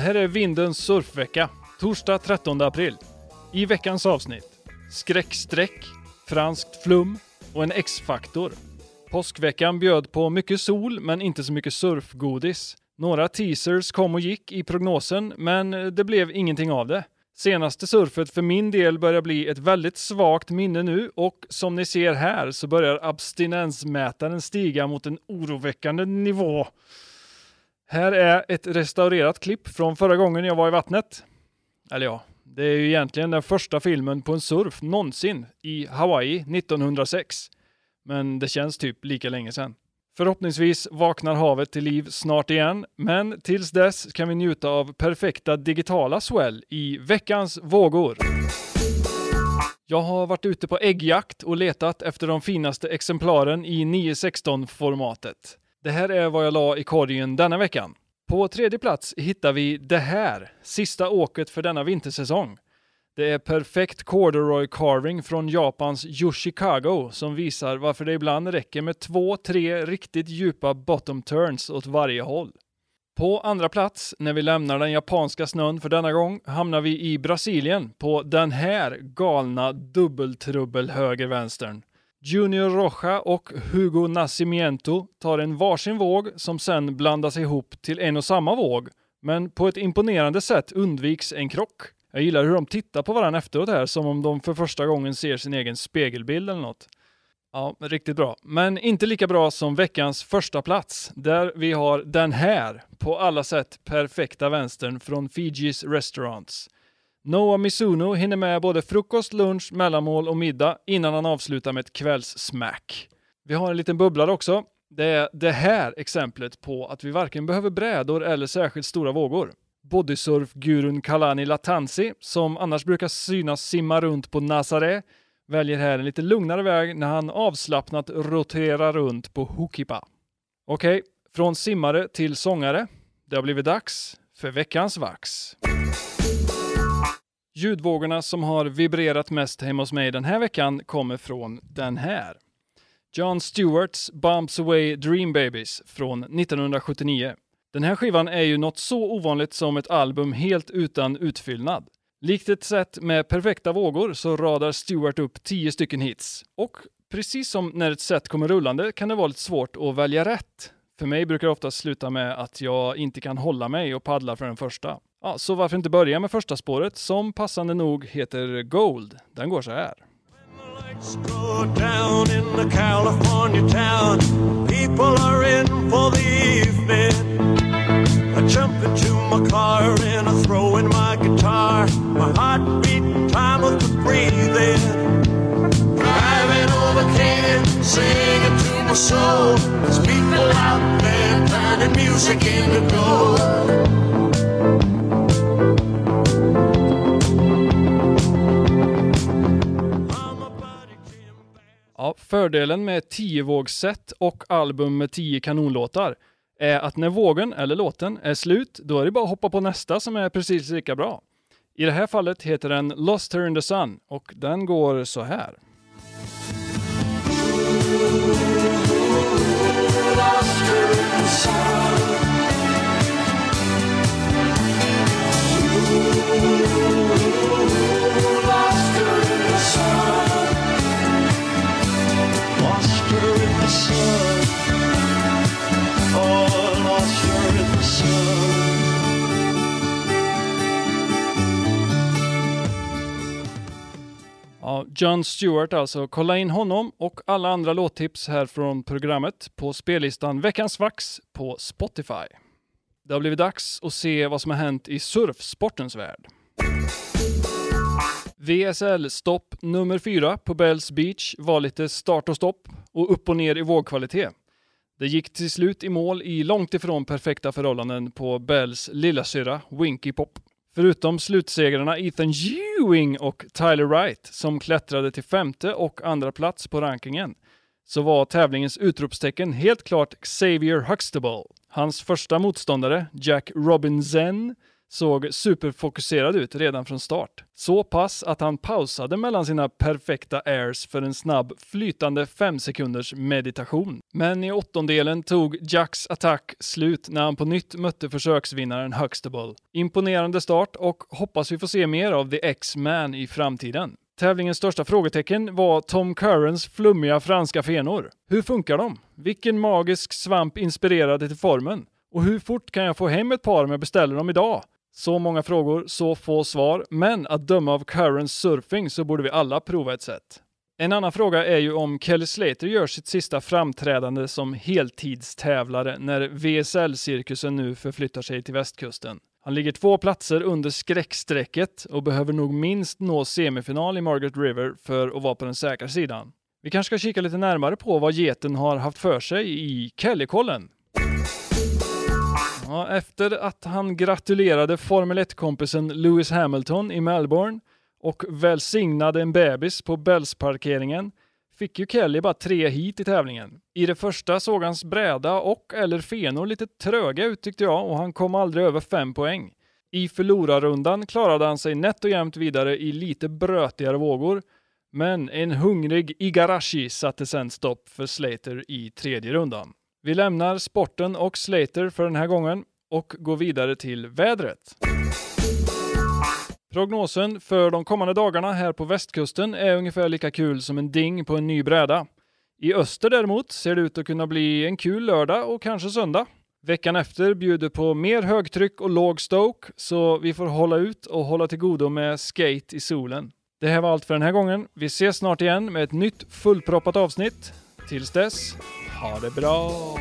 här är Vindens surfvecka, torsdag 13 april. I veckans avsnitt, skräcksträck, franskt flum och en X-faktor. Påskveckan bjöd på mycket sol, men inte så mycket surfgodis. Några teasers kom och gick i prognosen, men det blev ingenting av det. Senaste surfet för min del börjar bli ett väldigt svagt minne nu och som ni ser här så börjar abstinensmätaren stiga mot en oroväckande nivå. Här är ett restaurerat klipp från förra gången jag var i vattnet. Eller ja, det är ju egentligen den första filmen på en surf någonsin i Hawaii 1906. Men det känns typ lika länge sedan. Förhoppningsvis vaknar havet till liv snart igen, men tills dess kan vi njuta av perfekta digitala swell i veckans vågor. Jag har varit ute på äggjakt och letat efter de finaste exemplaren i 916-formatet. Det här är vad jag la i korgen denna veckan. På tredje plats hittar vi det här, sista åket för denna vintersäsong. Det är perfekt corduroy carving från Japans Yoshikago som visar varför det ibland räcker med två, tre riktigt djupa bottom turns åt varje håll. På andra plats, när vi lämnar den japanska snön för denna gång, hamnar vi i Brasilien på den här galna dubbeltrubbel höger-vänstern. Junior Rocha och Hugo Nascimento tar en varsin våg som sen blandas ihop till en och samma våg, men på ett imponerande sätt undviks en krock. Jag gillar hur de tittar på varandra efteråt här, som om de för första gången ser sin egen spegelbild eller något. Ja, riktigt bra. Men inte lika bra som veckans första plats, där vi har den här, på alla sätt perfekta vänstern från Fijis Restaurants. Noah Mizuno hinner med både frukost, lunch, mellanmål och middag innan han avslutar med ett kvällssmack. Vi har en liten bubblare också. Det är det här exemplet på att vi varken behöver brädor eller särskilt stora vågor. Bodysurf-gurun Kalani Latansi, som annars brukar synas simma runt på Nazaré, väljer här en lite lugnare väg när han avslappnat roterar runt på Hukipa. Okej, okay, från simmare till sångare. Det har blivit dags för veckans vax. Ljudvågorna som har vibrerat mest hemma hos mig den här veckan kommer från den här. John Stewarts Bumps Away Dream Babies från 1979. Den här skivan är ju något så ovanligt som ett album helt utan utfyllnad. Likt ett set med perfekta vågor så radar Stewart upp 10 stycken hits. Och precis som när ett set kommer rullande kan det vara lite svårt att välja rätt. För mig brukar det ofta sluta med att jag inte kan hålla mig och paddla för den första. Ja, så varför inte börja med första spåret som passande nog heter Gold. Den går så här. down in the California town. People are in for the evening. I jump into my car and I throw in my guitar. My heart beating time of the breathing. Driving over Canaan, singing to my soul. There's people out there turning music into gold. Ja, fördelen med 10-vågsset och album med 10 kanonlåtar är att när vågen eller låten är slut, då är det bara att hoppa på nästa som är precis lika bra. I det här fallet heter den Lost Her in the Sun och den går så här. Lost her in the sun. John Stewart alltså. Kolla in honom och alla andra låttips här från programmet på spellistan Veckans Vax på Spotify. Det har blivit dags att se vad som har hänt i surfsportens värld. VSL-stopp nummer fyra på Bells Beach var lite start och stopp och upp och ner i vågkvalitet. Det gick till slut i mål i långt ifrån perfekta förhållanden på Bells lillasyrra Winky Pop. Förutom slutsegrarna Ethan Ewing och Tyler Wright som klättrade till femte och andra plats på rankingen så var tävlingens utropstecken helt klart Xavier Huxtable. Hans första motståndare, Jack Robinson, såg superfokuserad ut redan från start. Så pass att han pausade mellan sina perfekta airs för en snabb flytande 5 sekunders meditation. Men i åttondelen tog Jacks attack slut när han på nytt mötte försöksvinnaren Huxtable. Imponerande start och hoppas vi får se mer av The X-Man i framtiden. Tävlingens största frågetecken var Tom Currens flummiga franska fenor. Hur funkar de? Vilken magisk svamp inspirerade till formen? Och hur fort kan jag få hem ett par om jag beställer dem idag? Så många frågor, så få svar, men att döma av Currens surfing så borde vi alla prova ett sätt. En annan fråga är ju om Kelly Slater gör sitt sista framträdande som heltidstävlare när VSL-cirkusen nu förflyttar sig till västkusten. Han ligger två platser under skräckstrecket och behöver nog minst nå semifinal i Margaret River för att vara på den säkra sidan. Vi kanske ska kika lite närmare på vad geten har haft för sig i Kellykollen. Ja, efter att han gratulerade Formel 1-kompisen Lewis Hamilton i Melbourne och välsignade en bebis på Bells-parkeringen fick ju Kelly bara tre hit i tävlingen. I det första såg hans bräda och eller fenor lite tröga ut tyckte jag och han kom aldrig över fem poäng. I förlorarrundan klarade han sig nätt och jämnt vidare i lite brötigare vågor, men en hungrig Igarashi satte sen stopp för Slater i tredje rundan. Vi lämnar sporten och Slater för den här gången och går vidare till vädret. Prognosen för de kommande dagarna här på västkusten är ungefär lika kul som en ding på en ny bräda. I öster däremot ser det ut att kunna bli en kul lördag och kanske söndag. Veckan efter bjuder på mer högtryck och låg stoke, så vi får hålla ut och hålla till godo med skate i solen. Det här var allt för den här gången. Vi ses snart igen med ett nytt fullproppat avsnitt. Tills dess, ha det bra!